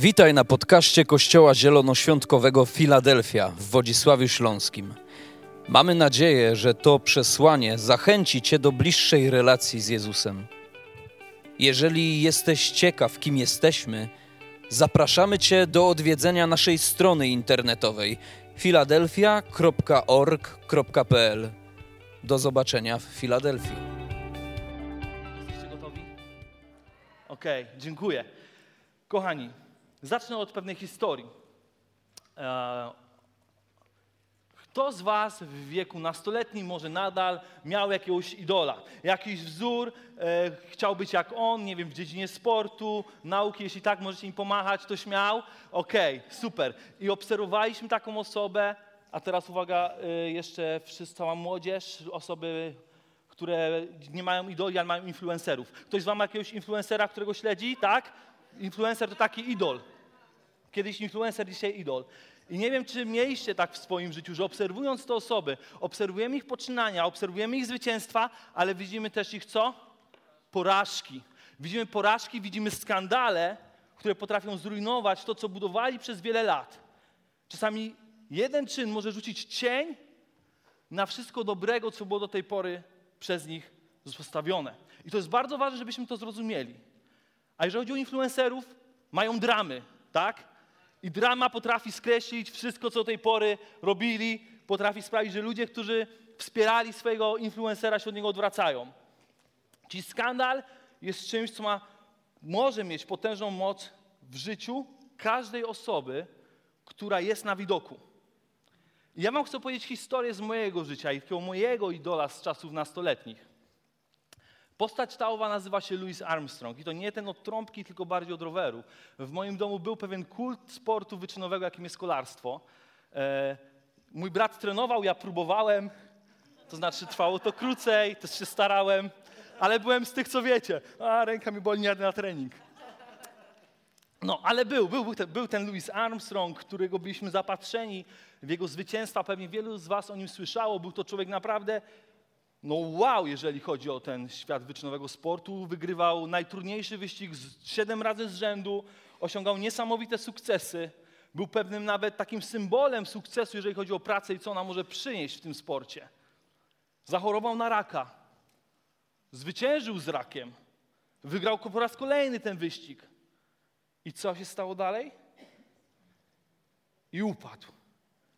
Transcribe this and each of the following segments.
Witaj na podcaście Kościoła Zielonoświątkowego Filadelfia w Wodzisławiu Śląskim. Mamy nadzieję, że to przesłanie zachęci Cię do bliższej relacji z Jezusem. Jeżeli jesteś ciekaw, kim jesteśmy, zapraszamy Cię do odwiedzenia naszej strony internetowej filadelfia.org.pl. Do zobaczenia w Filadelfii. Jesteście gotowi? Okej, dziękuję. Kochani, zacznę od pewnej historii. E, Kto z Was w wieku nastoletnim może nadal miał jakiegoś idola, jakiś wzór, e, chciał być jak on, nie wiem, w dziedzinie sportu, nauki, jeśli tak, możecie im pomachać, ktoś miał? Okej, super. I obserwowaliśmy taką osobę, a teraz uwaga, e, jeszcze wszyscy, cała młodzież, osoby które nie mają idoli, ale mają influencerów. Ktoś z wam ma jakiegoś influencera, którego śledzi, tak? Influencer to taki idol. Kiedyś influencer, dzisiaj idol. I nie wiem, czy mieliście tak w swoim życiu, że obserwując te osoby, obserwujemy ich poczynania, obserwujemy ich zwycięstwa, ale widzimy też ich co? Porażki. Widzimy porażki, widzimy skandale, które potrafią zrujnować to, co budowali przez wiele lat. Czasami jeden czyn może rzucić cień na wszystko dobrego, co było do tej pory przez nich postawione. I to jest bardzo ważne, żebyśmy to zrozumieli. A jeżeli chodzi o influencerów, mają dramy, tak? I drama potrafi skreślić wszystko, co do tej pory robili, potrafi sprawić, że ludzie, którzy wspierali swojego influencera, się od niego odwracają. Czyli skandal jest czymś, co ma, może mieć potężną moc w życiu każdej osoby, która jest na widoku. Ja wam chcę powiedzieć historię z mojego życia i takiego mojego idola z czasów nastoletnich. Postać ta owa nazywa się Louis Armstrong i to nie ten od trąbki, tylko bardziej od roweru. W moim domu był pewien kult sportu wyczynowego, jakim jest kolarstwo. E, mój brat trenował, ja próbowałem, to znaczy trwało to krócej, też się starałem, ale byłem z tych, co wiecie, a ręka mi boli, nie na trening. No, ale był, był, był, ten, był ten Louis Armstrong, którego byliśmy zapatrzeni w jego zwycięstwa. Pewnie wielu z was o nim słyszało. Był to człowiek naprawdę, no wow, jeżeli chodzi o ten świat wyczynowego sportu. Wygrywał najtrudniejszy wyścig siedem razy z rzędu, osiągał niesamowite sukcesy. Był pewnym nawet takim symbolem sukcesu, jeżeli chodzi o pracę i co ona może przynieść w tym sporcie. Zachorował na raka. Zwyciężył z rakiem. Wygrał po raz kolejny ten wyścig. I co się stało dalej? I upadł.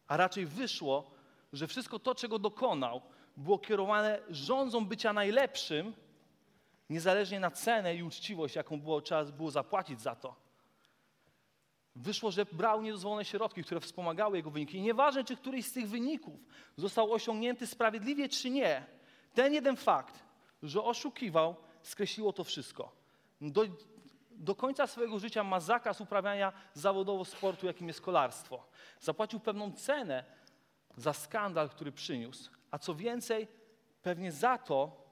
A raczej wyszło, że wszystko to, czego dokonał, było kierowane rządzą bycia najlepszym, niezależnie na cenę i uczciwość, jaką było, trzeba było zapłacić za to. Wyszło, że brał niedozwolone środki, które wspomagały jego wyniki. I nieważne, czy któryś z tych wyników został osiągnięty sprawiedliwie, czy nie, ten jeden fakt, że oszukiwał, skreśliło to wszystko. Do, do końca swojego życia ma zakaz uprawiania zawodowo sportu, jakim jest kolarstwo. Zapłacił pewną cenę za skandal, który przyniósł. A co więcej, pewnie za to,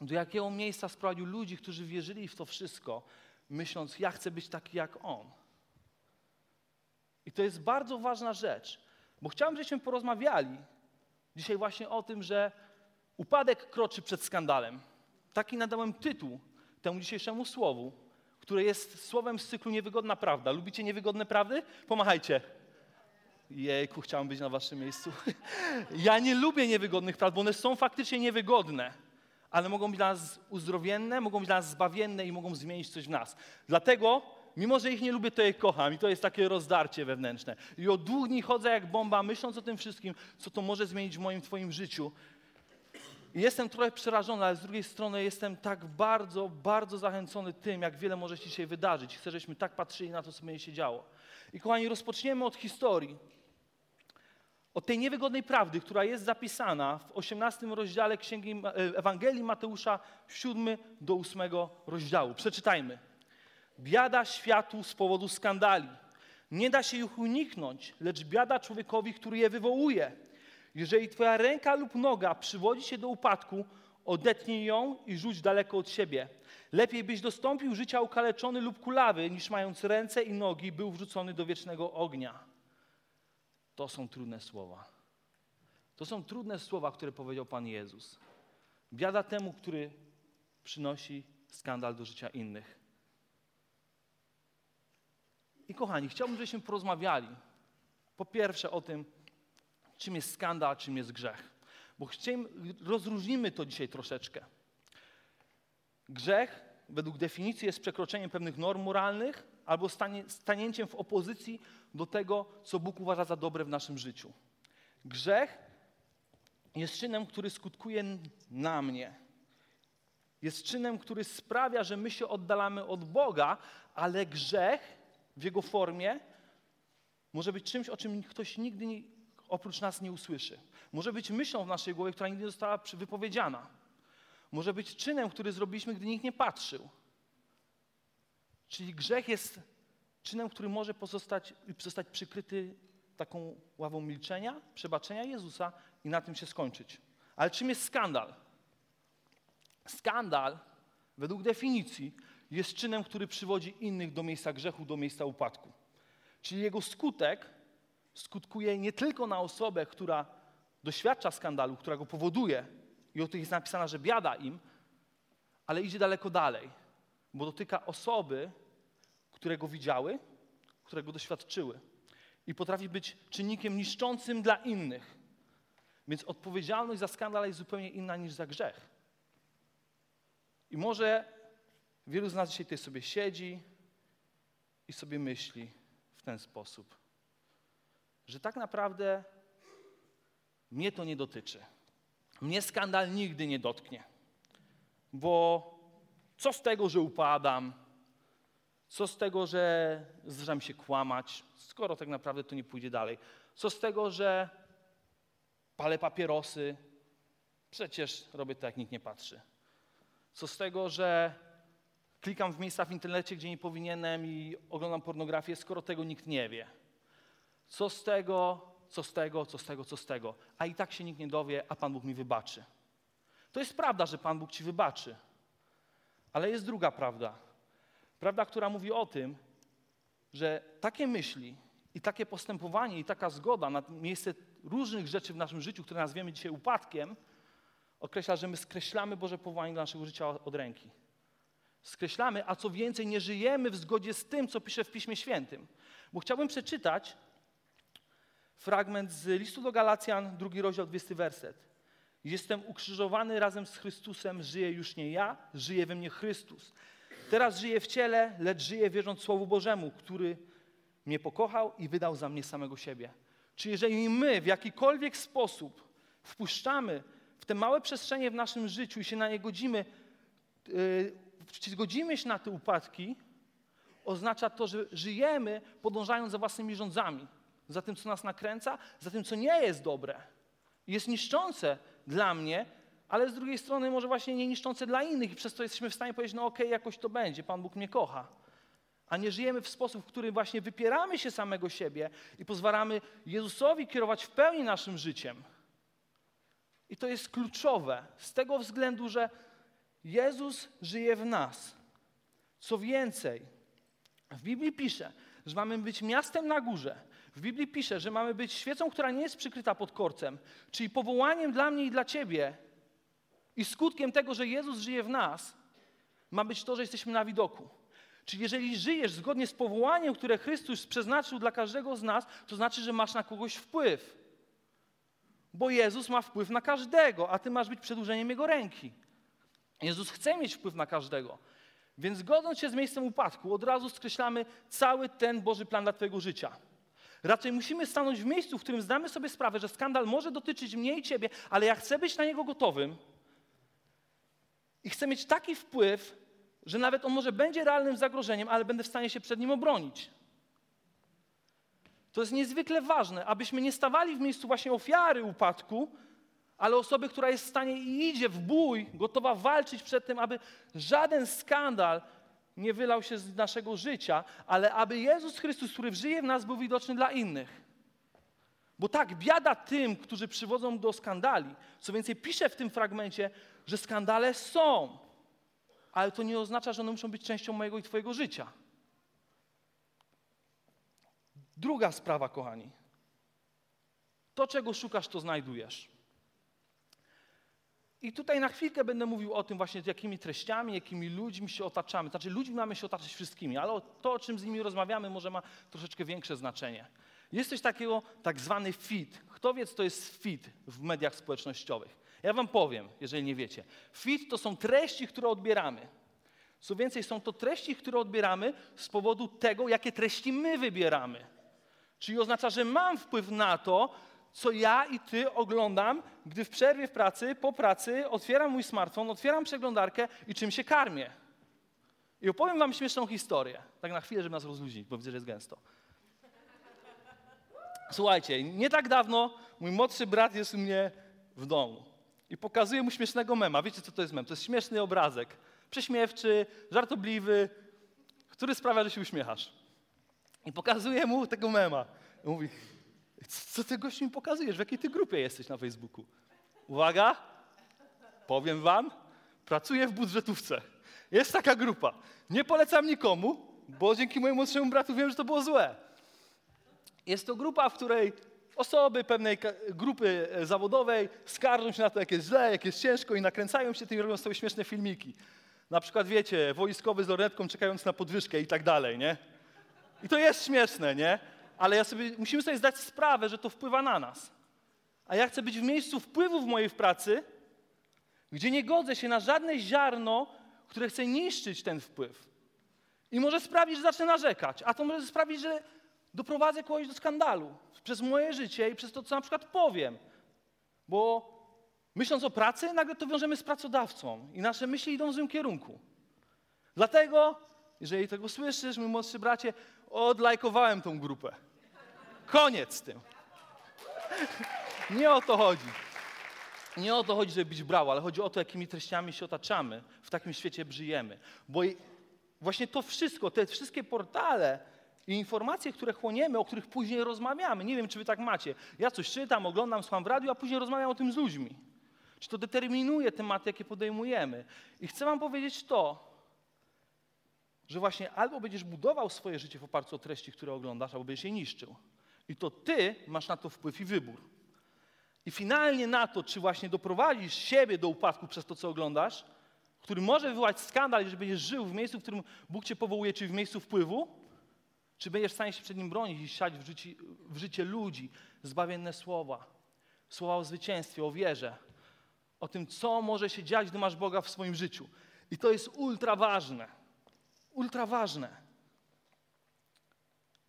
do jakiego miejsca sprowadził ludzi, którzy wierzyli w to wszystko, myśląc, ja chcę być taki jak on. I to jest bardzo ważna rzecz, bo chciałem, żebyśmy porozmawiali dzisiaj właśnie o tym, że upadek kroczy przed skandalem. Taki nadałem tytuł temu dzisiejszemu słowu które jest słowem z cyklu Niewygodna Prawda. Lubicie niewygodne prawdy? Pomachajcie. Jejku, chciałem być na waszym miejscu. Ja nie lubię niewygodnych prawd, bo one są faktycznie niewygodne, ale mogą być dla nas uzdrowienne, mogą być dla nas zbawienne i mogą zmienić coś w nas. Dlatego, mimo że ich nie lubię, to je kocham i to jest takie rozdarcie wewnętrzne. I od dwóch dni chodzę jak bomba, myśląc o tym wszystkim, co to może zmienić w moim, twoim życiu. Jestem trochę przerażony, ale z drugiej strony jestem tak bardzo, bardzo zachęcony tym, jak wiele może się dzisiaj wydarzyć. Chcę, żebyśmy tak patrzyli na to, co będzie się działo. I kochani, rozpoczniemy od historii. Od tej niewygodnej prawdy, która jest zapisana w 18 rozdziale Księgi Ewangelii Mateusza, 7 do 8 rozdziału. Przeczytajmy. Biada światu z powodu skandali. Nie da się ich uniknąć, lecz biada człowiekowi, który je wywołuje. Jeżeli twoja ręka lub noga przywodzi się do upadku, odetnij ją i rzuć daleko od siebie. Lepiej byś dostąpił życia ukaleczony lub kulawy, niż mając ręce i nogi był wrzucony do wiecznego ognia. To są trudne słowa. To są trudne słowa, które powiedział Pan Jezus. Biada temu, który przynosi skandal do życia innych. I kochani, chciałbym, żebyśmy porozmawiali po pierwsze o tym, czym jest skandal, a czym jest grzech. Bo rozróżnimy to dzisiaj troszeczkę. Grzech, według definicji, jest przekroczeniem pewnych norm moralnych albo stanie, stanięciem w opozycji do tego, co Bóg uważa za dobre w naszym życiu. Grzech jest czynem, który skutkuje na mnie. Jest czynem, który sprawia, że my się oddalamy od Boga, ale grzech w jego formie może być czymś, o czym ktoś nigdy nie, oprócz nas nie usłyszy. Może być myślą w naszej głowie, która nigdy nie została wypowiedziana. Może być czynem, który zrobiliśmy, gdy nikt nie patrzył. Czyli grzech jest czynem, który może pozostać, zostać przykryty taką ławą milczenia, przebaczenia Jezusa i na tym się skończyć. Ale czym jest skandal? Skandal, według definicji, jest czynem, który przywodzi innych do miejsca grzechu, do miejsca upadku. Czyli jego skutek skutkuje nie tylko na osobę, która doświadcza skandalu, która go powoduje i o tym jest napisana, że biada im, ale idzie daleko dalej, bo dotyka osoby, które go widziały, które go doświadczyły i potrafi być czynnikiem niszczącym dla innych. Więc odpowiedzialność za skandal jest zupełnie inna niż za grzech. I może wielu z nas dzisiaj tutaj sobie siedzi i sobie myśli w ten sposób, że tak naprawdę mnie to nie dotyczy. Mnie skandal nigdy nie dotknie. Bo co z tego, że upadam? Co z tego, że zdarzam się kłamać, skoro tak naprawdę to nie pójdzie dalej? Co z tego, że palę papierosy? Przecież robię to, jak nikt nie patrzy. Co z tego, że klikam w miejsca w internecie, gdzie nie powinienem i oglądam pornografię, skoro tego nikt nie wie? Co z tego, co z tego, co z tego, co z tego? A i tak się nikt nie dowie, a Pan Bóg mi wybaczy. To jest prawda, że Pan Bóg ci wybaczy. Ale jest druga prawda. Prawda, która mówi o tym, że takie myśli i takie postępowanie i taka zgoda na miejsce różnych rzeczy w naszym życiu, które nazwiemy dzisiaj upadkiem, określa, że my skreślamy Boże powołanie dla naszego życia od ręki. Skreślamy, a co więcej, nie żyjemy w zgodzie z tym, co pisze w Piśmie Świętym. Bo chciałbym przeczytać fragment z listu do Galacjan, drugi rozdział, 20 werset. Jestem ukrzyżowany razem z Chrystusem, żyję już nie ja, żyje we mnie Chrystus. Teraz żyję w ciele, lecz żyję wierząc Słowu Bożemu, który mnie pokochał i wydał za mnie samego siebie. Czy jeżeli my w jakikolwiek sposób wpuszczamy w te małe przestrzenie w naszym życiu i się na nie godzimy, yy, czy zgodzimy się na te upadki, oznacza to, że żyjemy podążając za własnymi rządzami, za tym, co nas nakręca, za tym, co nie jest dobre. Jest niszczące dla mnie, ale z drugiej strony może właśnie nie niszczące dla innych i przez to jesteśmy w stanie powiedzieć, no okej, okay, jakoś to będzie, Pan Bóg mnie kocha. A nie żyjemy w sposób, w którym właśnie wypieramy się samego siebie i pozwalamy Jezusowi kierować w pełni naszym życiem. I to jest kluczowe z tego względu, że Jezus żyje w nas. Co więcej, w Biblii pisze, że mamy być miastem na górze. W Biblii pisze, że mamy być świecą, która nie jest przykryta pod korcem, czyli powołaniem dla mnie i dla ciebie i skutkiem tego, że Jezus żyje w nas, ma być to, że jesteśmy na widoku. Czyli jeżeli żyjesz zgodnie z powołaniem, które Chrystus przeznaczył dla każdego z nas, to znaczy, że masz na kogoś wpływ. Bo Jezus ma wpływ na każdego, a ty masz być przedłużeniem Jego ręki. Jezus chce mieć wpływ na każdego. Więc godząc się z miejscem upadku, od razu skreślamy cały ten Boży plan dla Twojego życia. Raczej musimy stanąć w miejscu, w którym zdamy sobie sprawę, że skandal może dotyczyć mnie i Ciebie, ale ja chcę być na niego gotowym, i chcę mieć taki wpływ, że nawet on może będzie realnym zagrożeniem, ale będę w stanie się przed nim obronić. To jest niezwykle ważne, abyśmy nie stawali w miejscu właśnie ofiary upadku, ale osoby, która jest w stanie i idzie w bój, gotowa walczyć przed tym, aby żaden skandal nie wylał się z naszego życia, ale aby Jezus Chrystus, który żyje w nas, był widoczny dla innych. Bo tak, biada tym, którzy przywodzą do skandali. Co więcej, pisze w tym fragmencie, że skandale są, ale to nie oznacza, że one muszą być częścią mojego i Twojego życia. Druga sprawa, kochani. To, czego szukasz, to znajdujesz. I tutaj na chwilkę będę mówił o tym właśnie, jakimi treściami, jakimi ludźmi się otaczamy. Znaczy, ludźmi mamy się otaczać wszystkimi, ale to, o czym z nimi rozmawiamy, może ma troszeczkę większe znaczenie. Jest coś takiego, tak zwany feed. Kto wie, co to jest feed w mediach społecznościowych? Ja wam powiem, jeżeli nie wiecie. Feed to są treści, które odbieramy. Co więcej, są to treści, które odbieramy z powodu tego, jakie treści my wybieramy. Czyli oznacza, że mam wpływ na to, co ja i ty oglądam, gdy w przerwie w pracy, po pracy otwieram mój smartfon, otwieram przeglądarkę i czym się karmię. I opowiem wam śmieszną historię. Tak na chwilę, żeby nas rozluźnić, bo widzę, że jest gęsto. Słuchajcie, nie tak dawno mój młodszy brat jest u mnie w domu i pokazuje mu śmiesznego mema. Wiecie, co to jest mem? To jest śmieszny obrazek. Prześmiewczy, żartobliwy, który sprawia, że się uśmiechasz. I pokazuje mu tego mema. I mówi, co ty gościu mi pokazujesz? W jakiej ty grupie jesteś na Facebooku? Uwaga, powiem wam, pracuję w budżetówce. Jest taka grupa. Nie polecam nikomu, bo dzięki mojemu młodszemu bratu wiem, że to było złe. Jest to grupa, w której osoby pewnej grupy e, zawodowej skarżą się na to, jak jest źle, jak jest ciężko i nakręcają się tym i robią sobie śmieszne filmiki. Na przykład, wiecie, wojskowy z lornetką czekając na podwyżkę i tak dalej, nie? I to jest śmieszne, nie? ale ja sobie, musimy sobie zdać sprawę, że to wpływa na nas. A ja chcę być w miejscu wpływu w mojej pracy, gdzie nie godzę się na żadne ziarno, które chce niszczyć ten wpływ. I może sprawić, że zacznę narzekać, a to może sprawić, że doprowadzę kogoś do skandalu przez moje życie i przez to, co na przykład powiem. Bo myśląc o pracy, nagle to wiążemy z pracodawcą i nasze myśli idą w złym kierunku. Dlatego, jeżeli tego słyszysz, mój młodszy bracie, odlajkowałem tą grupę. Koniec z tym. Nie o to chodzi. Nie o to chodzi, żeby być brał, ale chodzi o to, jakimi treściami się otaczamy, w takim świecie żyjemy. Bo właśnie to wszystko, te wszystkie portale i informacje, które chłoniemy, o których później rozmawiamy, nie wiem, czy wy tak macie. Ja coś czytam, oglądam, słucham w radiu, a później rozmawiam o tym z ludźmi. Czy to determinuje tematy, jakie podejmujemy. I chcę wam powiedzieć to, że właśnie albo będziesz budował swoje życie w oparciu o treści, które oglądasz, albo będziesz je niszczył. I to ty masz na to wpływ i wybór. I finalnie na to, czy właśnie doprowadzisz siebie do upadku przez to, co oglądasz, który może wywołać skandal, jeżeli będziesz żył w miejscu, w którym Bóg cię powołuje, czyli w miejscu wpływu, czy będziesz w stanie się przed Nim bronić i siać w życie, w życie ludzi zbawienne słowa, słowa o zwycięstwie, o wierze, o tym, co może się dziać, gdy masz Boga w swoim życiu. I to jest ultra ważne. Ultra ważne.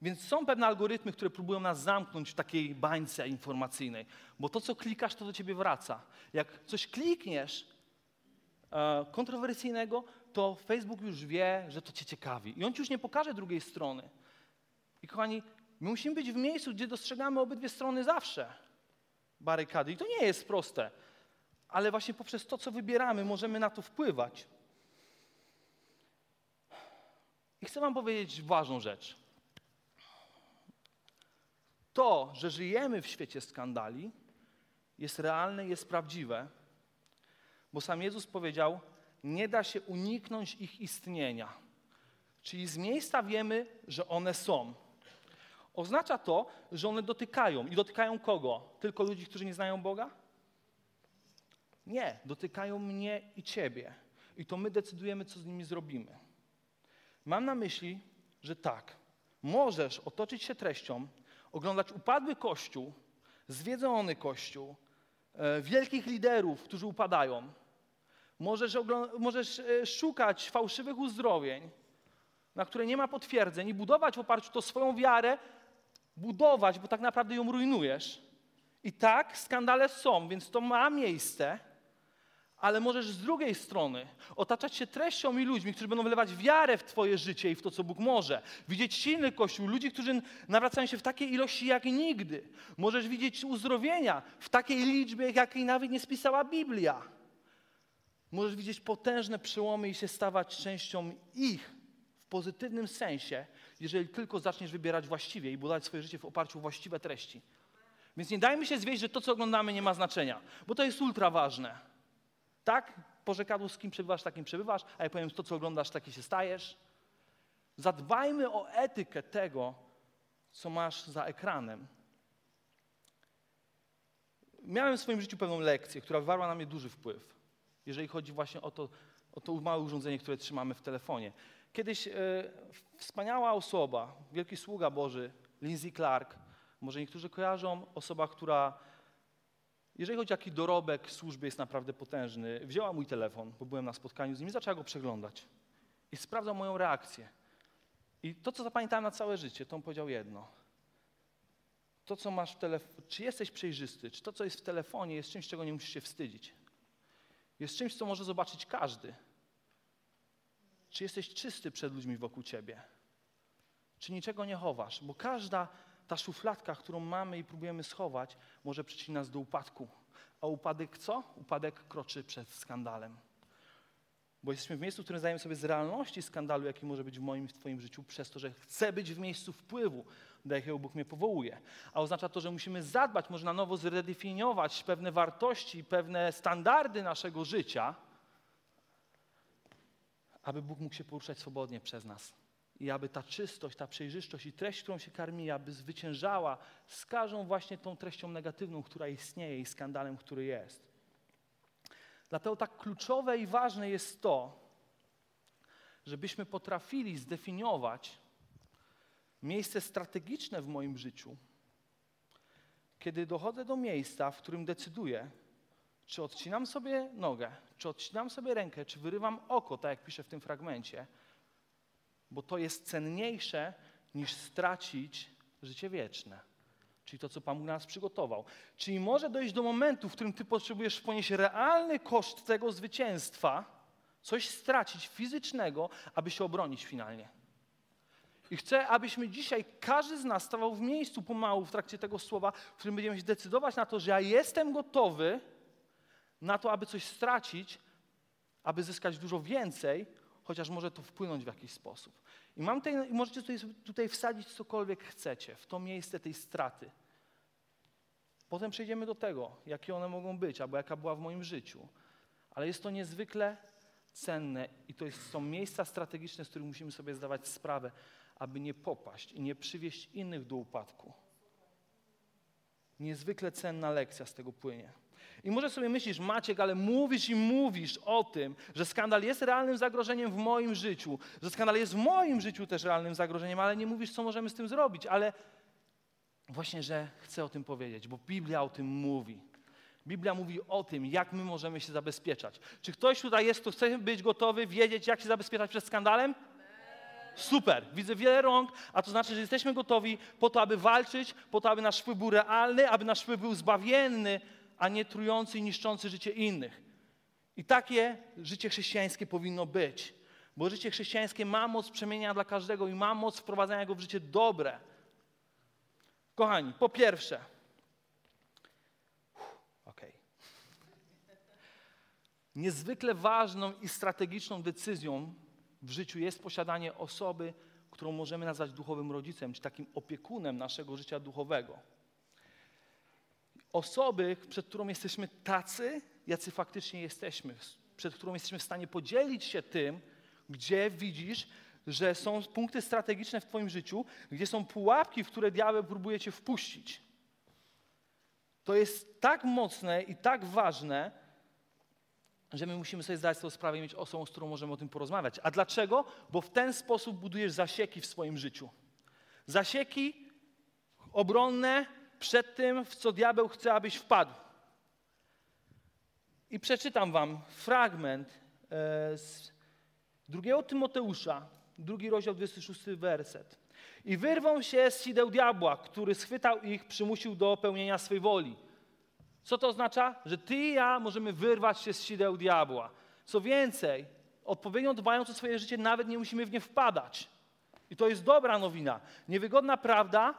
Więc są pewne algorytmy, które próbują nas zamknąć w takiej bańce informacyjnej, bo to, co klikasz, to do ciebie wraca. Jak coś klikniesz e, kontrowersyjnego, to Facebook już wie, że to cię ciekawi i on ci już nie pokaże drugiej strony. I kochani, my musimy być w miejscu, gdzie dostrzegamy obydwie strony zawsze barykady. I to nie jest proste, ale właśnie poprzez to, co wybieramy, możemy na to wpływać. I chcę Wam powiedzieć ważną rzecz. To, że żyjemy w świecie skandali, jest realne, jest prawdziwe, bo sam Jezus powiedział: Nie da się uniknąć ich istnienia. Czyli z miejsca wiemy, że one są. Oznacza to, że one dotykają. I dotykają kogo? Tylko ludzi, którzy nie znają Boga? Nie, dotykają mnie i ciebie. I to my decydujemy, co z nimi zrobimy. Mam na myśli, że tak, możesz otoczyć się treścią, oglądać upadły kościół, zwiedzony kościół, e, wielkich liderów, którzy upadają. Możesz, możesz e, szukać fałszywych uzdrowień, na które nie ma potwierdzeń i budować w oparciu o swoją wiarę, budować, bo tak naprawdę ją rujnujesz. I tak, skandale są, więc to ma miejsce, ale możesz z drugiej strony otaczać się treścią i ludźmi, którzy będą wylewać wiarę w Twoje życie i w to, co Bóg może. Widzieć silny Kościół, ludzi, którzy nawracają się w takiej ilości jak nigdy. Możesz widzieć uzdrowienia w takiej liczbie, jakiej nawet nie spisała Biblia. Możesz widzieć potężne przełomy i się stawać częścią ich w pozytywnym sensie, jeżeli tylko zaczniesz wybierać właściwie i budować swoje życie w oparciu o właściwe treści. Więc nie dajmy się zwieść, że to, co oglądamy, nie ma znaczenia, bo to jest ultra ważne. Tak? Porzekadło, z kim przebywasz, takim przebywasz, a ja powiem, to co oglądasz, taki się stajesz. Zadbajmy o etykę tego, co masz za ekranem. Miałem w swoim życiu pewną lekcję, która wywarła na mnie duży wpływ. jeżeli chodzi właśnie o to, o to małe urządzenie, które trzymamy w telefonie. Kiedyś e, wspaniała osoba, wielki sługa Boży, Lindsay Clark, może niektórzy kojarzą, osoba, która, jeżeli chodzi o jaki dorobek służby jest naprawdę potężny, wzięła mój telefon, bo byłem na spotkaniu z nim i zaczęła go przeglądać. I sprawdzał moją reakcję. I to, co zapamiętałem na całe życie, to on powiedział jedno. To, co masz w telefonie, czy jesteś przejrzysty, czy to, co jest w telefonie, jest czymś, czego nie musisz się wstydzić. Jest czymś, co może zobaczyć każdy. Czy jesteś czysty przed ludźmi wokół ciebie? Czy niczego nie chowasz? Bo każda ta szufladka, którą mamy i próbujemy schować, może przyczynić nas do upadku. A upadek co? Upadek kroczy przed skandalem. Bo jesteśmy w miejscu, w którym zdajemy sobie z realności skandalu, jaki może być w moim w Twoim życiu, przez to, że chcę być w miejscu wpływu, do jakiego Bóg mnie powołuje. A oznacza to, że musimy zadbać, może na nowo zredefiniować pewne wartości, pewne standardy naszego życia, aby Bóg mógł się poruszać swobodnie przez nas. I aby ta czystość, ta przejrzystość i treść, którą się karmi, aby zwyciężała z każdą właśnie tą treścią negatywną, która istnieje i skandalem, który jest. Dlatego tak kluczowe i ważne jest to, żebyśmy potrafili zdefiniować miejsce strategiczne w moim życiu, kiedy dochodzę do miejsca, w którym decyduję, czy odcinam sobie nogę, czy odcinam sobie rękę, czy wyrywam oko, tak jak piszę w tym fragmencie, bo to jest cenniejsze niż stracić życie wieczne. Czyli to, co Pan Bóg nas przygotował. Czyli może dojść do momentu, w którym Ty potrzebujesz ponieść realny koszt tego zwycięstwa, coś stracić fizycznego, aby się obronić finalnie. I chcę, abyśmy dzisiaj, każdy z nas stawał w miejscu pomału w trakcie tego słowa, w którym będziemy się decydować na to, że ja jestem gotowy na to, aby coś stracić, aby zyskać dużo więcej, chociaż może to wpłynąć w jakiś sposób. I mam tutaj, możecie tutaj, tutaj wsadzić cokolwiek chcecie, w to miejsce tej straty. Potem przejdziemy do tego, jakie one mogą być, albo jaka była w moim życiu. Ale jest to niezwykle cenne i to jest, są miejsca strategiczne, z których musimy sobie zdawać sprawę, aby nie popaść i nie przywieść innych do upadku. Niezwykle cenna lekcja z tego płynie. I może sobie myślisz, Maciek, ale mówisz i mówisz o tym, że skandal jest realnym zagrożeniem w moim życiu, że skandal jest w moim życiu też realnym zagrożeniem, ale nie mówisz, co możemy z tym zrobić. Ale właśnie, że chcę o tym powiedzieć, bo Biblia o tym mówi. Biblia mówi o tym, jak my możemy się zabezpieczać. Czy ktoś tutaj jest, kto chce być gotowy, wiedzieć, jak się zabezpieczać przed skandalem? Super, widzę wiele rąk, a to znaczy, że jesteśmy gotowi po to, aby walczyć, po to, aby nasz wpływ był realny, aby nasz wpływ był zbawienny, a nie trujący i niszczący życie innych. I takie życie chrześcijańskie powinno być, bo życie chrześcijańskie ma moc przemienia dla każdego i ma moc wprowadzania go w życie dobre. Kochani, po pierwsze, okej. Okay. Niezwykle ważną i strategiczną decyzją w życiu jest posiadanie osoby, którą możemy nazwać duchowym rodzicem, czy takim opiekunem naszego życia duchowego osoby, przed którą jesteśmy tacy, jacy faktycznie jesteśmy, przed którą jesteśmy w stanie podzielić się tym, gdzie widzisz, że są punkty strategiczne w Twoim życiu, gdzie są pułapki, w które diabeł próbuje Cię wpuścić. To jest tak mocne i tak ważne, że my musimy sobie zdać sobie sprawę i mieć osobą, z którą możemy o tym porozmawiać. A dlaczego? Bo w ten sposób budujesz zasieki w swoim życiu. Zasieki obronne, przed tym, w co diabeł chce, abyś wpadł. I przeczytam wam fragment e, z drugiego Tymoteusza, drugi rozdział, 26 werset. I wyrwą się z sideł diabła, który schwytał ich, przymusił do pełnienia swej woli. Co to oznacza? Że ty i ja możemy wyrwać się z sideł diabła. Co więcej, odpowiednio dbając o swoje życie, nawet nie musimy w nie wpadać. I to jest dobra nowina. Niewygodna prawda,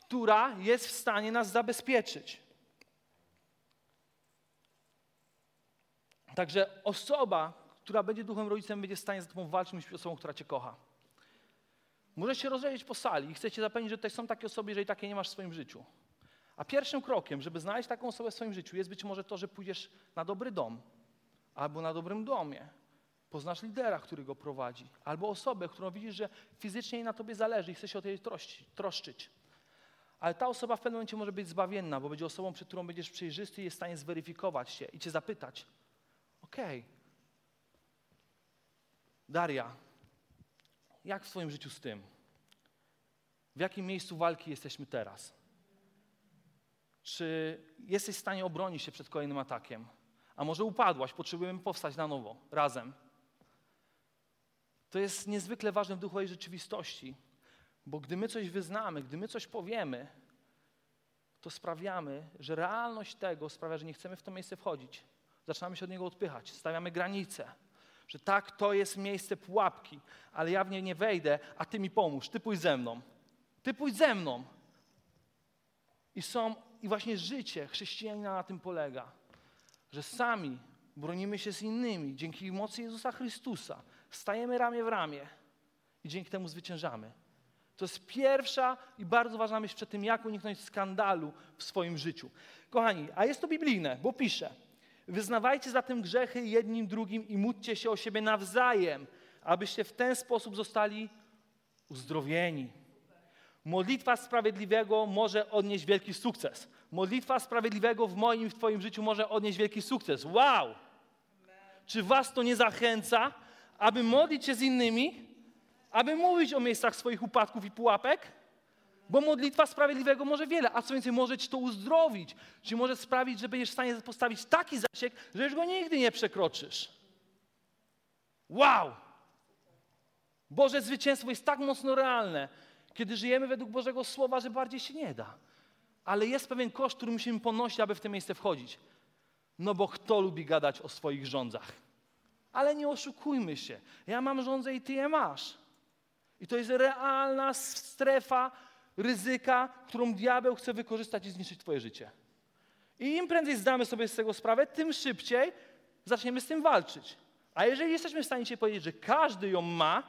która jest w stanie nas zabezpieczyć. Także osoba, która będzie duchem rodzicem, będzie w stanie z tobą walczyć, być osobą, która cię kocha. Możesz się rozejrzeć po sali i chcecie zapewnić, że tutaj są takie osoby, jeżeli takie nie masz w swoim życiu. A pierwszym krokiem, żeby znaleźć taką osobę w swoim życiu, jest być może to, że pójdziesz na dobry dom albo na dobrym domie. Poznasz lidera, który go prowadzi, albo osobę, którą widzisz, że fizycznie jej na tobie zależy i chce się o tej troszczyć. Ale ta osoba w pewnym momencie może być zbawienna, bo będzie osobą, przed którą będziesz przejrzysty i jest w stanie zweryfikować się i cię zapytać. Okej. Daria, jak w swoim życiu z tym? W jakim miejscu walki jesteśmy teraz? Czy jesteś w stanie obronić się przed kolejnym atakiem? A może upadłaś, potrzebujemy powstać na nowo, razem. To jest niezwykle ważne w duchowej rzeczywistości, bo gdy my coś wyznamy, gdy my coś powiemy, to sprawiamy, że realność tego sprawia, że nie chcemy w to miejsce wchodzić. Zaczynamy się od niego odpychać, stawiamy granice, że tak, to jest miejsce pułapki, ale ja w nie nie wejdę, a ty mi pomóż, ty pójdź ze mną. Ty pójdź ze mną. I są, i właśnie życie chrześcijanina na tym polega, że sami bronimy się z innymi dzięki mocy Jezusa Chrystusa. Stajemy ramię w ramię i dzięki temu zwyciężamy. To jest pierwsza i bardzo ważna myśl przed tym, jak uniknąć skandalu w swoim życiu. Kochani, a jest to biblijne, bo pisze: Wyznawajcie zatem grzechy jednym drugim i módlcie się o siebie nawzajem, abyście w ten sposób zostali uzdrowieni. Modlitwa sprawiedliwego może odnieść wielki sukces. Modlitwa sprawiedliwego w moim i w Twoim życiu może odnieść wielki sukces. Wow! Czy Was to nie zachęca, aby modlić się z innymi, aby mówić o miejscach swoich upadków i pułapek? Bo modlitwa sprawiedliwego może wiele, a co więcej, może Ci to uzdrowić. Czy może sprawić, że będziesz w stanie postawić taki zasięg, że już go nigdy nie przekroczysz. Wow! Boże zwycięstwo jest tak mocno realne, kiedy żyjemy według Bożego Słowa, że bardziej się nie da. Ale jest pewien koszt, który musimy ponosić, aby w to miejsce wchodzić. No bo kto lubi gadać o swoich rządzach? Ale nie oszukujmy się. Ja mam rządzę i ty je masz. I to jest realna strefa ryzyka, którą diabeł chce wykorzystać i zniszczyć twoje życie. I im prędzej zdamy sobie z tego sprawę, tym szybciej zaczniemy z tym walczyć. A jeżeli jesteśmy w stanie ci powiedzieć, że każdy ją ma,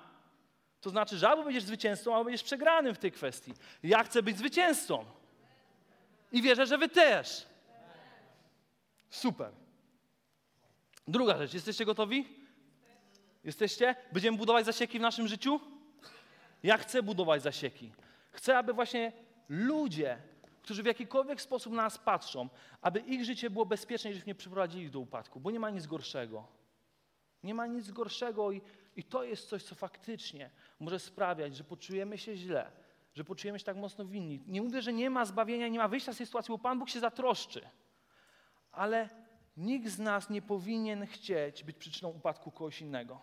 to znaczy, że albo będziesz zwycięzcą, albo będziesz przegranym w tej kwestii. Ja chcę być zwycięzcą. I wierzę, że wy też. Super. Druga rzecz. Jesteście gotowi? Jesteście? Będziemy budować zasieki w naszym życiu? Ja chcę budować zasieki. Chcę, aby właśnie ludzie, którzy w jakikolwiek sposób na nas patrzą, aby ich życie było bezpieczne żebyśmy nie przyprowadzili do upadku, bo nie ma nic gorszego. Nie ma nic gorszego i, i to jest coś, co faktycznie może sprawiać, że poczujemy się źle, że poczujemy się tak mocno winni. Nie mówię, że nie ma zbawienia, nie ma wyjścia z tej sytuacji, bo Pan Bóg się zatroszczy. Ale nikt z nas nie powinien chcieć być przyczyną upadku kogoś innego.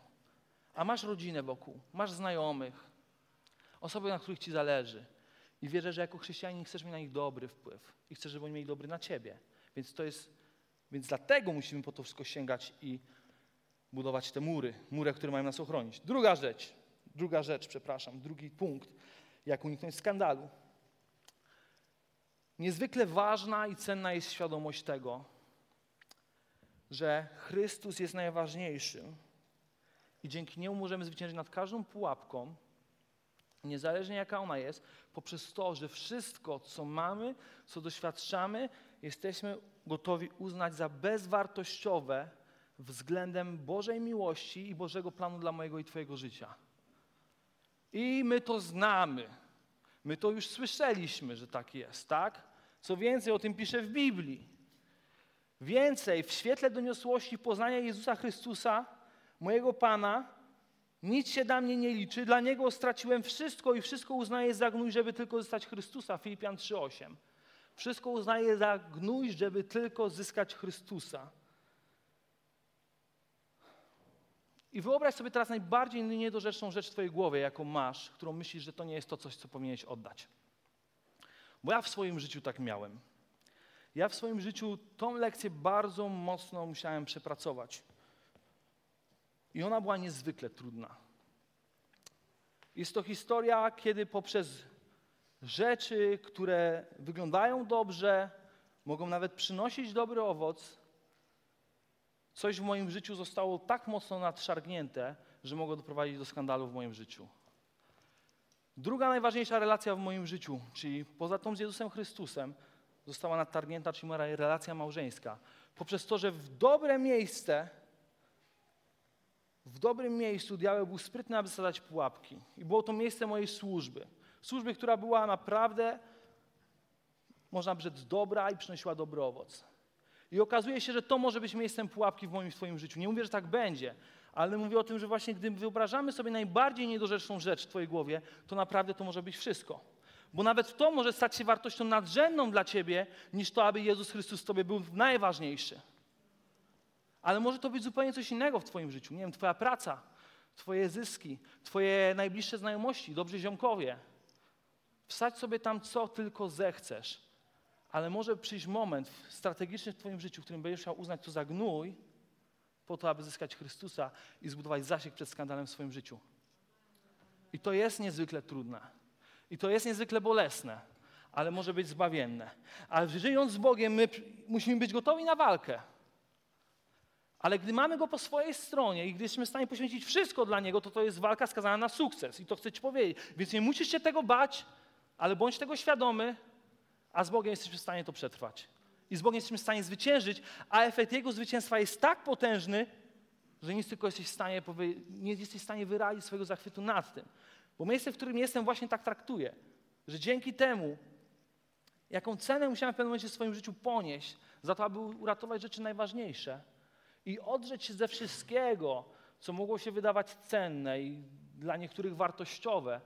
A masz rodzinę wokół, masz znajomych, osoby, na których ci zależy. I wierzę, że jako chrześcijanin chcesz mieć na nich dobry wpływ i chcesz, żeby oni mieli dobry na ciebie. Więc to jest, więc dlatego musimy po to wszystko sięgać i budować te mury, mury, które mają nas ochronić. Druga rzecz, druga rzecz, przepraszam, drugi punkt, jak uniknąć skandalu. Niezwykle ważna i cenna jest świadomość tego, że Chrystus jest najważniejszy i dzięki niemu możemy zwyciężyć nad każdą pułapką, niezależnie jaka ona jest, poprzez to, że wszystko, co mamy, co doświadczamy, jesteśmy gotowi uznać za bezwartościowe względem Bożej miłości i Bożego planu dla mojego i Twojego życia. I my to znamy. My to już słyszeliśmy, że tak jest, tak? Co więcej, o tym pisze w Biblii. Więcej, w świetle doniosłości poznania Jezusa Chrystusa, mojego Pana, nic się dla mnie nie liczy. Dla Niego straciłem wszystko i wszystko uznaję za gnój, żeby tylko zyskać Chrystusa. Filipian 3,8. Wszystko uznaję za gnój, żeby tylko zyskać Chrystusa. I wyobraź sobie teraz najbardziej niedorzeczną rzecz w Twojej głowie, jaką masz, którą myślisz, że to nie jest to coś, co powinieneś oddać. Bo ja w swoim życiu tak miałem. Ja w swoim życiu tą lekcję bardzo mocno musiałem przepracować. I ona była niezwykle trudna. Jest to historia, kiedy poprzez rzeczy, które wyglądają dobrze, mogą nawet przynosić dobry owoc, coś w moim życiu zostało tak mocno nadszargnięte, że mogło doprowadzić do skandalu w moim życiu. Druga najważniejsza relacja w moim życiu, czyli poza tą z Jezusem Chrystusem, została nadtargnięta, czyli moja relacja małżeńska. Poprzez to, że w dobre miejsce, w dobrym miejscu diabeł był sprytny, aby zadać pułapki. I było to miejsce mojej służby. Służby, która była naprawdę, można rzec, dobra i przynosiła dobry owoc. I okazuje się, że to może być miejscem pułapki w moim Twoim życiu. Nie mówię, że tak będzie, ale mówię o tym, że właśnie gdy wyobrażamy sobie najbardziej niedorzeczną rzecz w Twojej głowie, to naprawdę to może być wszystko. Bo nawet to może stać się wartością nadrzędną dla Ciebie, niż to, aby Jezus Chrystus Tobie był najważniejszy. Ale może to być zupełnie coś innego w Twoim życiu. Nie wiem, Twoja praca, Twoje zyski, Twoje najbliższe znajomości, dobrzy ziomkowie. Wsadź sobie tam, co tylko zechcesz. Ale może przyjść moment strategiczny w Twoim życiu, w którym będziesz chciał uznać to za gnój, po to, aby zyskać Chrystusa i zbudować zasięg przed skandalem w swoim życiu. I to jest niezwykle trudne. I to jest niezwykle bolesne, ale może być zbawienne. Ale żyjąc z Bogiem, my musimy być gotowi na walkę. Ale gdy mamy Go po swojej stronie i gdy jesteśmy w stanie poświęcić wszystko dla Niego, to to jest walka skazana na sukces. I to chcę Ci powiedzieć. Więc nie musisz się tego bać, ale bądź tego świadomy, a z Bogiem jesteśmy w stanie to przetrwać. I z Bogiem jesteśmy w stanie zwyciężyć, a efekt Jego zwycięstwa jest tak potężny, że nic tylko jesteś w stanie, nie jesteś w stanie wyrazić swojego zachwytu nad tym. Bo miejsce, w którym jestem, właśnie tak traktuję, że dzięki temu, jaką cenę musiałem w pewnym momencie w swoim życiu ponieść, za to, aby uratować rzeczy najważniejsze i odrzeć się ze wszystkiego, co mogło się wydawać cenne i dla niektórych wartościowe e,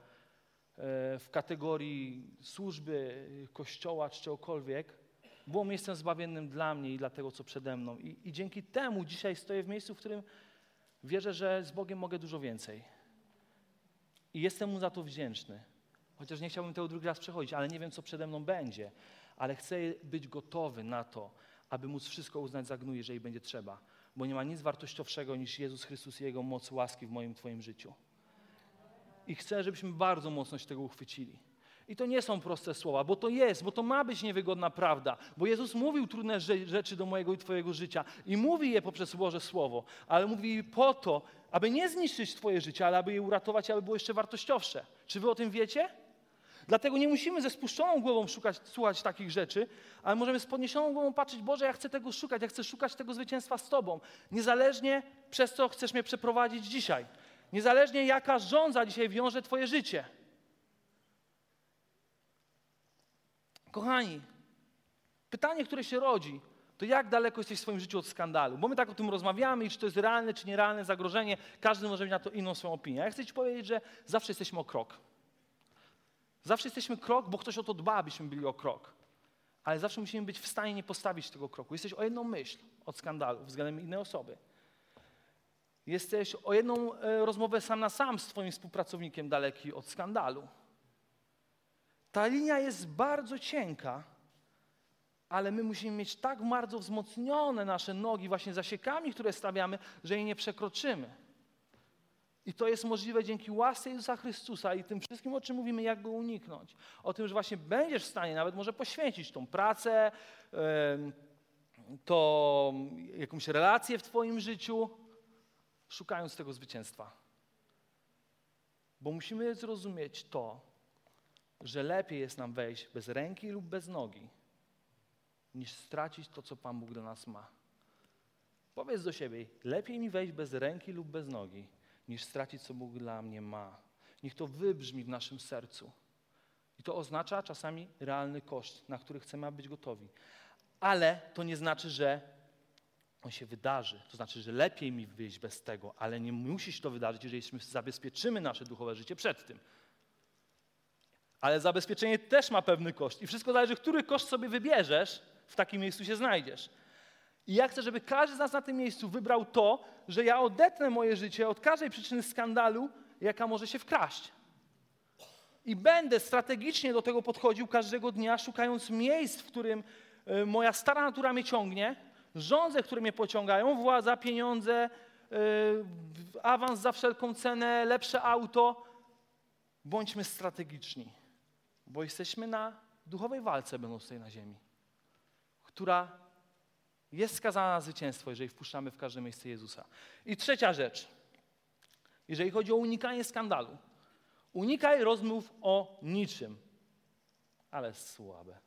w kategorii służby, kościoła czy czegokolwiek, było miejscem zbawiennym dla mnie i dla tego, co przede mną. I, I dzięki temu dzisiaj stoję w miejscu, w którym wierzę, że z Bogiem mogę dużo więcej. I jestem Mu za to wdzięczny. Chociaż nie chciałbym tego drugi raz przechodzić, ale nie wiem, co przede mną będzie. Ale chcę być gotowy na to, aby móc wszystko uznać za gnój, jeżeli będzie trzeba. Bo nie ma nic wartościowszego niż Jezus Chrystus i Jego moc łaski w moim Twoim życiu. I chcę, żebyśmy bardzo mocno się tego uchwycili. I to nie są proste słowa, bo to jest, bo to ma być niewygodna prawda. Bo Jezus mówił trudne rzeczy do mojego i Twojego życia i mówi je poprzez Boże Słowo, ale mówi po to, aby nie zniszczyć Twoje życie, ale aby je uratować, aby było jeszcze wartościowsze. Czy Wy o tym wiecie? Dlatego nie musimy ze spuszczoną głową szukać, słuchać takich rzeczy, ale możemy z podniesioną głową patrzeć, Boże, ja chcę tego szukać, ja chcę szukać tego zwycięstwa z Tobą. Niezależnie przez co chcesz mnie przeprowadzić dzisiaj. Niezależnie jaka żądza dzisiaj wiąże Twoje życie. Kochani, pytanie, które się rodzi, to jak daleko jesteś w swoim życiu od skandalu? Bo my tak o tym rozmawiamy i czy to jest realne, czy nierealne zagrożenie, każdy może mieć na to inną swoją opinię. Ja chcę Ci powiedzieć, że zawsze jesteśmy o krok. Zawsze jesteśmy krok, bo ktoś o to dba, abyśmy byli o krok. Ale zawsze musimy być w stanie nie postawić tego kroku. Jesteś o jedną myśl od skandalu względem innej osoby. Jesteś o jedną e, rozmowę sam na sam z Twoim współpracownikiem daleki od skandalu. Ta linia jest bardzo cienka, ale my musimy mieć tak bardzo wzmocnione nasze nogi właśnie zasiekami, które stawiamy, że jej nie przekroczymy. I to jest możliwe dzięki łasce Jezusa Chrystusa i tym wszystkim, o czym mówimy, jak go uniknąć. O tym, że właśnie będziesz w stanie nawet może poświęcić tą pracę, to jakąś relację w Twoim życiu, szukając tego zwycięstwa. Bo musimy zrozumieć to, że lepiej jest nam wejść bez ręki lub bez nogi, niż stracić to, co Pan Bóg do nas ma. Powiedz do siebie, lepiej mi wejść bez ręki lub bez nogi, niż stracić, co Bóg dla mnie ma. Niech to wybrzmi w naszym sercu. I to oznacza czasami realny koszt, na który chcemy być gotowi. Ale to nie znaczy, że on się wydarzy. To znaczy, że lepiej mi wyjść bez tego, ale nie musi się to wydarzyć, jeżeli zabezpieczymy nasze duchowe życie przed tym. Ale zabezpieczenie też ma pewny koszt. I wszystko zależy, który koszt sobie wybierzesz, w takim miejscu się znajdziesz. I ja chcę, żeby każdy z nas na tym miejscu wybrał to, że ja odetnę moje życie od każdej przyczyny skandalu, jaka może się wkraść. I będę strategicznie do tego podchodził każdego dnia, szukając miejsc, w którym e, moja stara natura mnie ciągnie, żądze, które mnie pociągają, władza, pieniądze, e, awans za wszelką cenę, lepsze auto. Bądźmy strategiczni bo jesteśmy na duchowej walce, będąc tutaj na ziemi, która jest skazana na zwycięstwo, jeżeli wpuszczamy w każde miejsce Jezusa. I trzecia rzecz, jeżeli chodzi o unikanie skandalu. Unikaj rozmów o niczym. Ale słabe.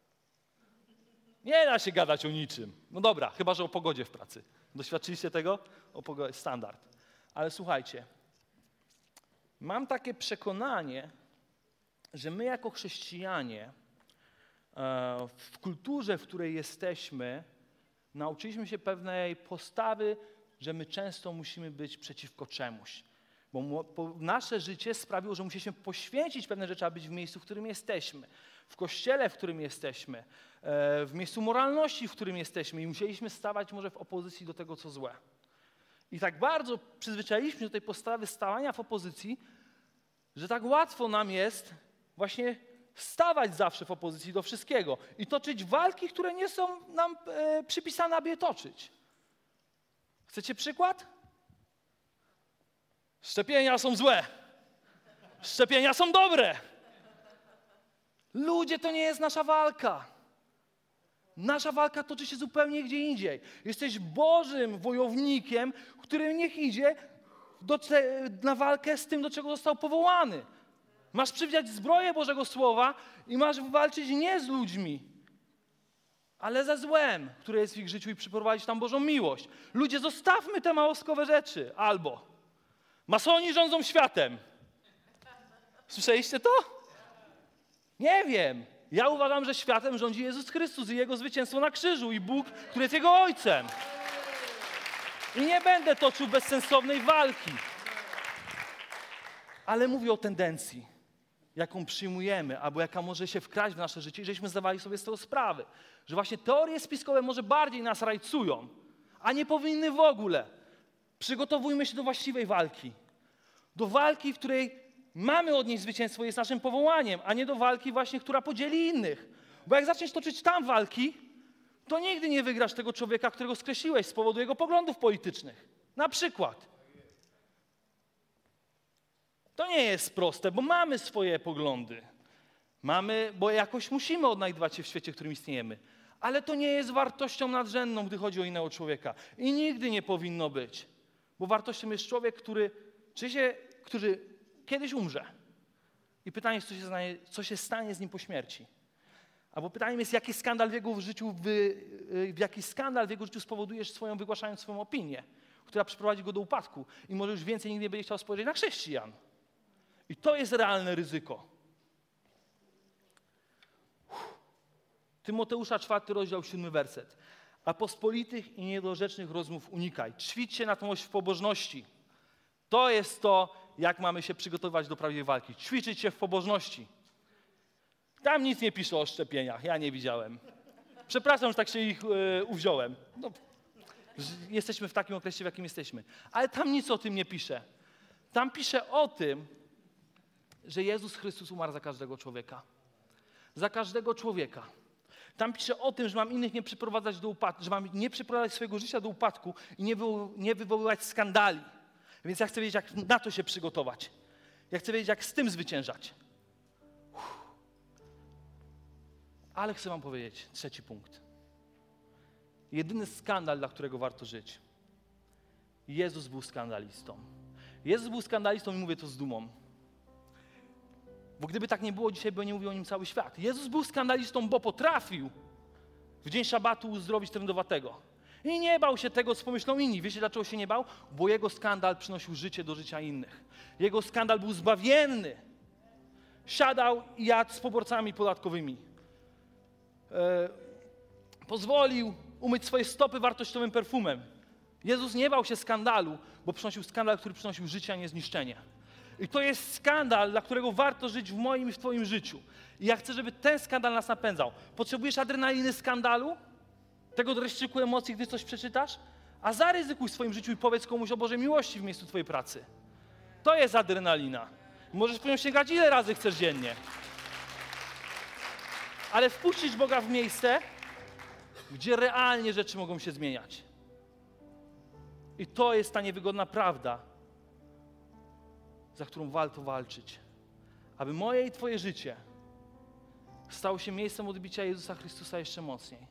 Nie da się gadać o niczym. No dobra, chyba że o pogodzie w pracy. Doświadczyliście tego? O pogodzie, standard. Ale słuchajcie, mam takie przekonanie, że my jako chrześcijanie e, w kulturze, w której jesteśmy, nauczyliśmy się pewnej postawy, że my często musimy być przeciwko czemuś. Bo nasze życie sprawiło, że musieliśmy poświęcić pewne rzeczy, aby być w miejscu, w którym jesteśmy. W kościele, w którym jesteśmy. e, W miejscu moralności, w którym jesteśmy. I musieliśmy stawać może w opozycji do tego, co złe. I tak bardzo przyzwyczailiśmy się do tej postawy stawania w opozycji, że tak łatwo nam jest właśnie stawać zawsze w opozycji do wszystkiego i toczyć walki, które nie są nam e, przypisane, aby je toczyć. Chcecie przykład? Szczepienia są złe. Szczepienia są dobre. Ludzie, to nie jest nasza walka. Nasza walka toczy się zupełnie gdzie indziej. Jesteś Bożym wojownikiem, który niech idzie do, na walkę z tym, do czego został powołany. Masz przywdziać zbroję Bożego Słowa i masz walczyć nie z ludźmi, ale ze złem, które jest w ich życiu i przyprowadzić tam Bożą miłość. Ludzie, zostawmy te małoskowe rzeczy. Albo masoni rządzą światem. Słyszeliście to? Nie wiem. Ja uważam, że światem rządzi Jezus Chrystus i Jego zwycięstwo na krzyżu i Bóg, który jest Jego Ojcem. I nie będę toczył bezsensownej walki. Ale mówię o tendencji, jaką przyjmujemy, albo jaka może się wkraść w nasze życie, i żeśmy zdawali sobie z tego sprawę. Że właśnie teorie spiskowe może bardziej nas rajcują, a nie powinny w ogóle. Przygotowujmy się do właściwej walki. Do walki, w której mamy odnieść zwycięstwo, jest naszym powołaniem, a nie do walki właśnie, która podzieli innych. Bo jak zaczniesz toczyć tam walki, to nigdy nie wygrasz tego człowieka, którego skreśliłeś z powodu jego poglądów politycznych. Na przykład. To nie jest proste, bo mamy swoje poglądy. Mamy, bo jakoś musimy odnajdywać się w świecie, w którym istniejemy. Ale to nie jest wartością nadrzędną, gdy chodzi o innego człowieka. I nigdy nie powinno być. Bo wartością jest człowiek, który, czy się, który kiedyś umrze. I pytanie jest, co się, stanie, co się stanie z nim po śmierci. Albo pytaniem jest, jaki skandal w jego życiu, y, w jaki skandal w jego życiu spowodujesz swoją, wygłaszając swoją opinię, która przyprowadzi go do upadku i może już więcej nigdy nie będzie chciał spojrzeć na chrześcijan. I to jest realne ryzyko. Tymoteusza, czwarty rozdział, siódmy werset. A pospolitych i niedorzecznych rozmów unikaj. Ćwicz się na tą oś w pobożności. To jest to, jak mamy się przygotowywać do prawdziwej walki. Ćwiczyć się w pobożności. Tam nic nie pisze o szczepieniach, ja nie widziałem. Przepraszam, że tak się ich e, uwziąłem. No, jesteśmy w takim okresie, w jakim jesteśmy. Ale tam nic o tym nie pisze. Tam pisze o tym, że Jezus Chrystus umarł za każdego człowieka. Za każdego człowieka. Tam pisze o tym, że mam innych nie przyprowadzać do upadku, że mam nie przyprowadzać swojego życia do upadku i nie, wywo- nie wywoływać skandali. Więc ja chcę wiedzieć, jak na to się przygotować. Ja chcę wiedzieć, jak z tym zwyciężać. Uff. Ale chcę wam powiedzieć trzeci punkt. Jedyny skandal, dla którego warto żyć. Jezus był skandalistą. Jezus był skandalistą i mówię to z dumą. Bo gdyby tak nie było, dzisiaj by nie mówił o nim cały świat. Jezus był skandalistą, bo potrafił w dzień szabatu uzdrowić trędowatego. I nie bał się tego, co pomyślą inni. Wiecie, dlaczego się nie bał? Bo jego skandal przynosił życie do życia innych. Jego skandal był zbawienny. Siadał i jadł z poborcami podatkowymi. E, pozwolił umyć swoje stopy wartościowym perfumem. Jezus nie bał się skandalu, bo przynosił skandal, który przynosił życie, a nie zniszczenie. I to jest skandal, dla którego warto żyć w moim i w Twoim życiu. I ja chcę, żeby ten skandal nas napędzał. Potrzebujesz adrenaliny skandalu? Tego dreszczyku emocji, gdy coś przeczytasz? A zaryzykuj w swoim życiu i powiedz komuś o Bożej miłości w miejscu Twojej pracy. To jest adrenalina. Możesz po nią sięgać ile razy chcesz dziennie. Ale wpuścisz Boga w miejsce, gdzie realnie rzeczy mogą się zmieniać. I to jest ta niewygodna prawda, za którą warto walczyć. Aby moje i Twoje życie stało się miejscem odbicia Jezusa Chrystusa jeszcze mocniej.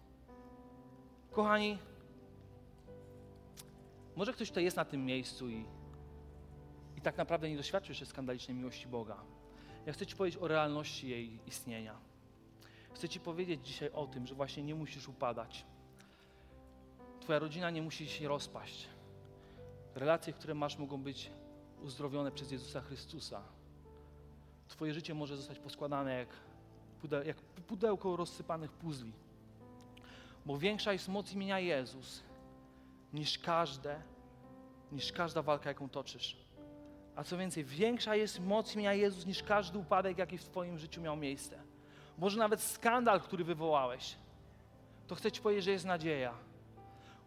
Kochani, może ktoś tutaj jest na tym miejscu i, i tak naprawdę nie doświadczył jeszcze skandalicznej miłości Boga. Ja chcę Ci powiedzieć o realności jej istnienia. Chcę Ci powiedzieć dzisiaj o tym, że właśnie nie musisz upadać. Twoja rodzina nie musi się rozpaść. Relacje, które masz, mogą być uzdrowione przez Jezusa Chrystusa. Twoje życie może zostać poskładane jak, pude, jak pudełko rozsypanych puzli. Bo większa jest moc imienia Jezus niż każde, niż każda walka, jaką toczysz. A co więcej, większa jest moc imienia Jezus niż każdy upadek, jaki w Twoim życiu miał miejsce. Może nawet skandal, który wywołałeś. To chcę Ci powiedzieć, że jest nadzieja.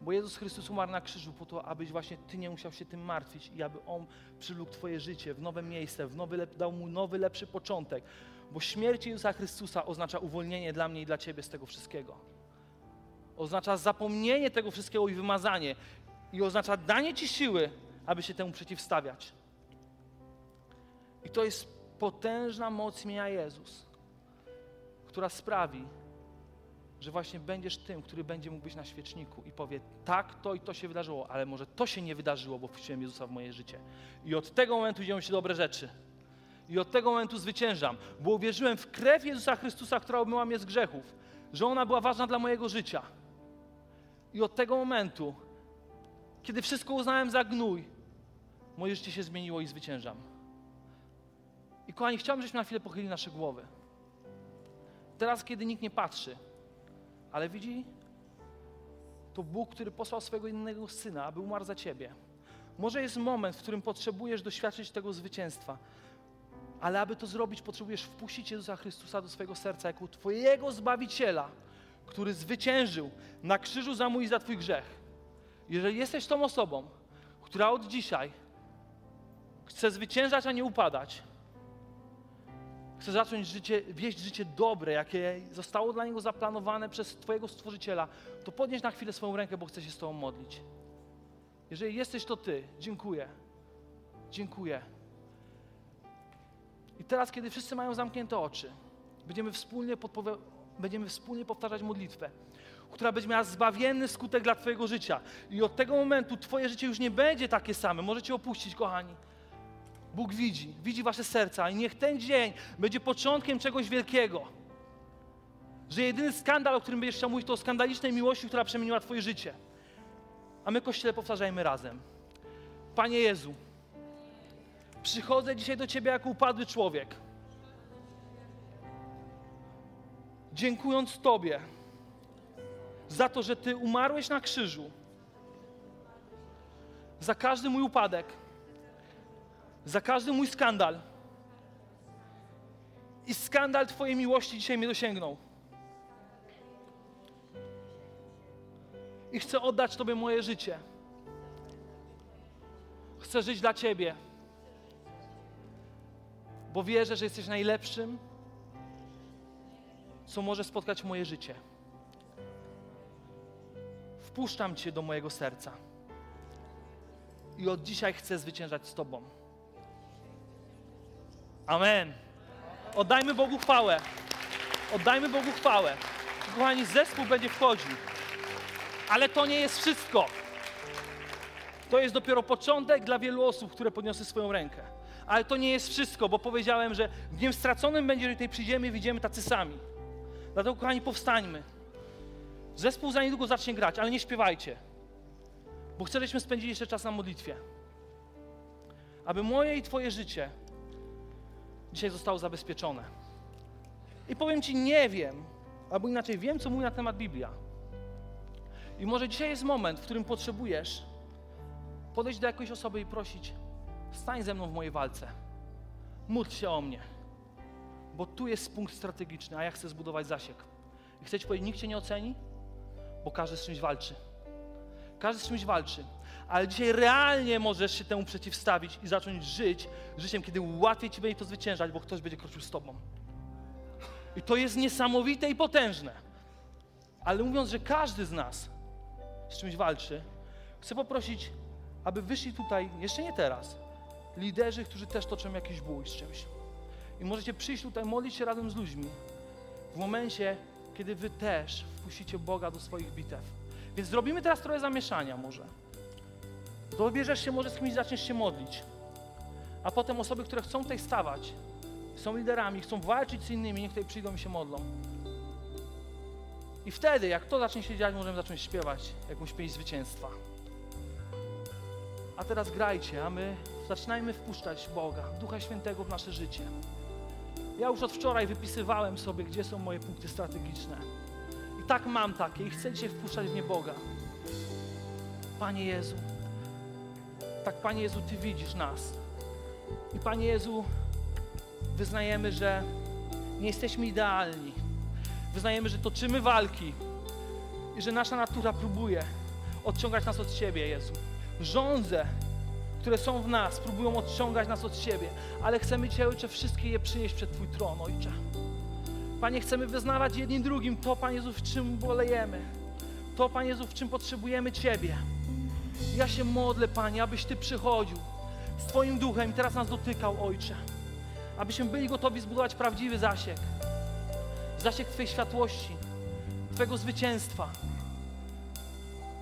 Bo Jezus Chrystus umarł na krzyżu po to, abyś właśnie Ty nie musiał się tym martwić i aby On przywlókł Twoje życie w nowe miejsce, w nowy, dał Mu nowy, lepszy początek. Bo śmierć Jezusa Chrystusa oznacza uwolnienie dla mnie i dla Ciebie z tego wszystkiego. Oznacza zapomnienie tego wszystkiego i wymazanie. I oznacza danie Ci siły, aby się temu przeciwstawiać. I to jest potężna moc imienia Jezus, która sprawi, że właśnie będziesz tym, który będzie mógł być na świeczniku i powie, tak, to i to się wydarzyło, ale może to się nie wydarzyło, bo wpuściłem Jezusa w moje życie. I od tego momentu dzieją się dobre rzeczy. I od tego momentu zwyciężam, bo uwierzyłem w krew Jezusa Chrystusa, która obmyła mnie z grzechów, że ona była ważna dla mojego życia. I od tego momentu, kiedy wszystko uznałem za gnój, moje życie się zmieniło i zwyciężam. I kochani, chciałbym, żebyśmy na chwilę pochylili nasze głowy. Teraz, kiedy nikt nie patrzy, ale widzi, to Bóg, który posłał swojego innego Syna, aby umarł za Ciebie. Może jest moment, w którym potrzebujesz doświadczyć tego zwycięstwa, ale aby to zrobić, potrzebujesz wpuścić Jezusa Chrystusa do swojego serca jako Twojego Zbawiciela, który zwyciężył na krzyżu za mój i za Twój grzech. Jeżeli jesteś tą osobą, która od dzisiaj chce zwyciężać, a nie upadać, chce zacząć życie, wieść życie dobre, jakie zostało dla niego zaplanowane przez Twojego Stworzyciela, to podnieś na chwilę swoją rękę, bo chcę się z Tobą modlić. Jeżeli jesteś to Ty, dziękuję. Dziękuję. I teraz, kiedy wszyscy mają zamknięte oczy, będziemy wspólnie, podpowi- będziemy wspólnie powtarzać modlitwę, która będzie miała zbawienny skutek dla Twojego życia. I od tego momentu Twoje życie już nie będzie takie same. Możecie opuścić, kochani. Bóg widzi, widzi Wasze serca i niech ten dzień będzie początkiem czegoś wielkiego. Że jedyny skandal, o którym będziesz chciał mówić, to o skandalicznej miłości, która przemieniła Twoje życie. A my, Kościele, powtarzajmy razem. Panie Jezu, przychodzę dzisiaj do Ciebie jako upadły człowiek. Dziękując Tobie za to, że Ty umarłeś na krzyżu, za każdy mój upadek, za każdy mój skandal. I skandal Twojej miłości dzisiaj mnie dosięgnął. I chcę oddać Tobie moje życie. Chcę żyć dla Ciebie, bo wierzę, że jesteś najlepszym, co może spotkać moje życie. Wpuszczam Cię do mojego serca i od dzisiaj chcę zwyciężać z Tobą. Amen. Oddajmy Bogu chwałę. Oddajmy Bogu chwałę. Kochani, zespół będzie wchodził. Ale to nie jest wszystko. To jest dopiero początek dla wielu osób, które podniosły swoją rękę. Ale to nie jest wszystko, bo powiedziałem, że dniem straconym będzie, że tutaj przyjdziemy i widzimy tacy sami. Dlatego, kochani, powstańmy. Zespół za niedługo zacznie grać, ale nie śpiewajcie. Bo chcę, żebyśmy spędzili jeszcze czas na modlitwie. Aby moje i Twoje życie dzisiaj zostało zabezpieczone. I powiem Ci, nie wiem, albo inaczej, wiem, co mówi na temat Biblia. I może dzisiaj jest moment, w którym potrzebujesz podejść do jakiejś osoby i prosić: stań ze mną w mojej walce. Módl się o mnie. Bo tu jest punkt strategiczny, a ja chcę zbudować zasięg. I chcę Ci powiedzieć: nikt Cię nie oceni, bo każdy z czymś walczy. Każdy z czymś walczy. Ale dzisiaj realnie możesz się temu przeciwstawić i zacząć żyć życiem, kiedy łatwiej Ci będzie to zwyciężać, bo ktoś będzie kroczył z Tobą. I to jest niesamowite i potężne. Ale mówiąc, że każdy z nas z czymś walczy, chcę poprosić, aby wyszli tutaj, jeszcze nie teraz, liderzy, którzy też toczą jakiś bój z czymś. I możecie przyjść tutaj, modlić się razem z ludźmi w momencie, kiedy wy też wpuścicie Boga do swoich bitew. Więc zrobimy teraz trochę zamieszania może. Dobierzesz się może z kimś, zaczniesz się modlić. A potem osoby, które chcą tutaj stawać, są liderami, chcą walczyć z innymi, niech tutaj przyjdą i się modlą. I wtedy, jak to zacznie się dziać, możemy zacząć śpiewać jakąś pieśń zwycięstwa. A teraz grajcie, a my zaczynajmy wpuszczać Boga, Ducha Świętego w nasze życie. Ja już od wczoraj wypisywałem sobie, gdzie są moje punkty strategiczne. I tak mam takie i chcę dzisiaj wpuszczać w nie Boga. Panie Jezu, tak Panie Jezu, Ty widzisz nas. I Panie Jezu, wyznajemy, że nie jesteśmy idealni. Wyznajemy, że toczymy walki i że nasza natura próbuje odciągać nas od Ciebie, Jezu. Żądze, które są w nas, próbują odciągać nas od Ciebie, ale chcemy Cię, Ojcze, wszystkie je przynieść przed Twój tron, Ojcze. Panie, chcemy wyznawać jednym drugim to, Panie Jezu, w czym bolejemy. To, Panie Jezu, w czym potrzebujemy Ciebie. Ja się modlę, Panie, abyś Ty przychodził z Twoim duchem i teraz nas dotykał, Ojcze. Abyśmy byli gotowi zbudować prawdziwy zasięg. Zasięg Twojej światłości, Twojego zwycięstwa.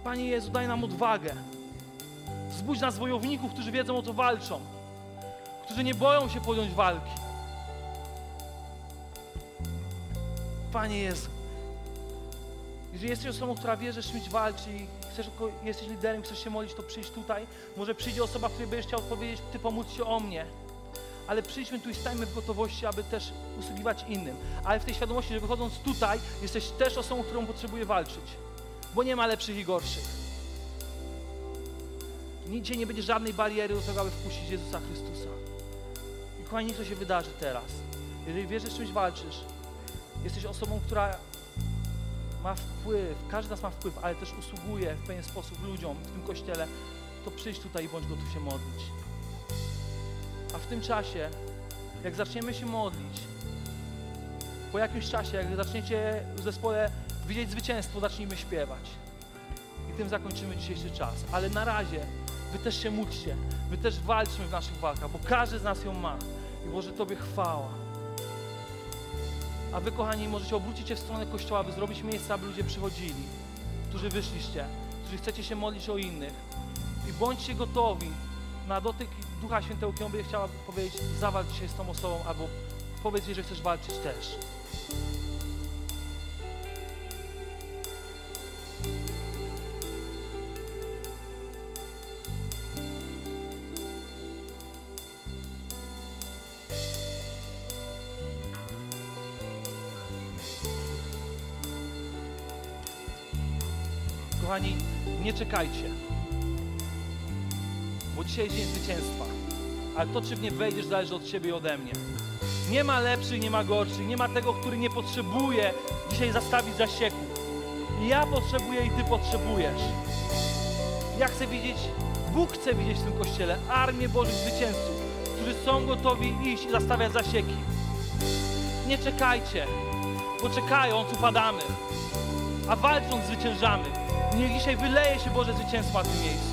Panie Jezu, daj nam odwagę. Wzbudź nas wojowników, którzy wiedzą o co walczą, którzy nie boją się podjąć walki. Panie Jezu, jeżeli jesteś osobą, która wie, że czymś walczy chcesz, jesteś liderem, chcesz się modlić, to przyjdź tutaj. Może przyjdzie osoba, której będziesz chciał odpowiedzieć, Ty pomóc się o mnie. Ale przyjdźmy tu i stajmy w gotowości, aby też usługiwać innym. Ale w tej świadomości, że wychodząc tutaj, jesteś też osobą, którą potrzebuje walczyć. Bo nie ma lepszych i gorszych. Nigdzie nie będzie żadnej bariery do tego, aby wpuścić Jezusa Chrystusa. I kochani, niech to się wydarzy teraz. Jeżeli wiesz, że z czymś walczysz, jesteś osobą, która ma wpływ, każdy z nas ma wpływ, ale też usługuje w pewien sposób ludziom w tym kościele, to przyjdź tutaj i bądź gotów się modlić. A w tym czasie, jak zaczniemy się modlić, po jakimś czasie, jak zaczniecie w zespole widzieć zwycięstwo, zacznijmy śpiewać. I tym zakończymy dzisiejszy czas. Ale na razie Wy też się módlcie, Wy też walczmy w naszych walkach, bo każdy z nas ją ma. I Boże Tobie chwała. A Wy, kochani, możecie obrócić się w stronę Kościoła, aby zrobić miejsce, aby ludzie przychodzili, którzy wyszliście, którzy chcecie się modlić o innych. I bądźcie gotowi na dotyk Ducha Świętego, który będzie chciała powiedzieć, zawalcz dzisiaj z tą osobą, albo powiedz jej, że chcesz walczyć też. Kochani, nie czekajcie, bo dzisiaj jest dzień zwycięstwa, ale to, czy w nie wejdziesz, zależy od Ciebie i ode mnie. Nie ma lepszych, nie ma gorszych, nie ma tego, który nie potrzebuje dzisiaj zastawić zasieku. Ja potrzebuję i Ty potrzebujesz. Ja chcę widzieć, Bóg chce widzieć w tym Kościele armię Bożych zwycięzców, którzy są gotowi iść i zastawiać zasieki. Nie czekajcie, bo czekając upadamy, a walcząc zwyciężamy. Niech dzisiaj wyleje się Boże zwycięstwo na tym miejscu.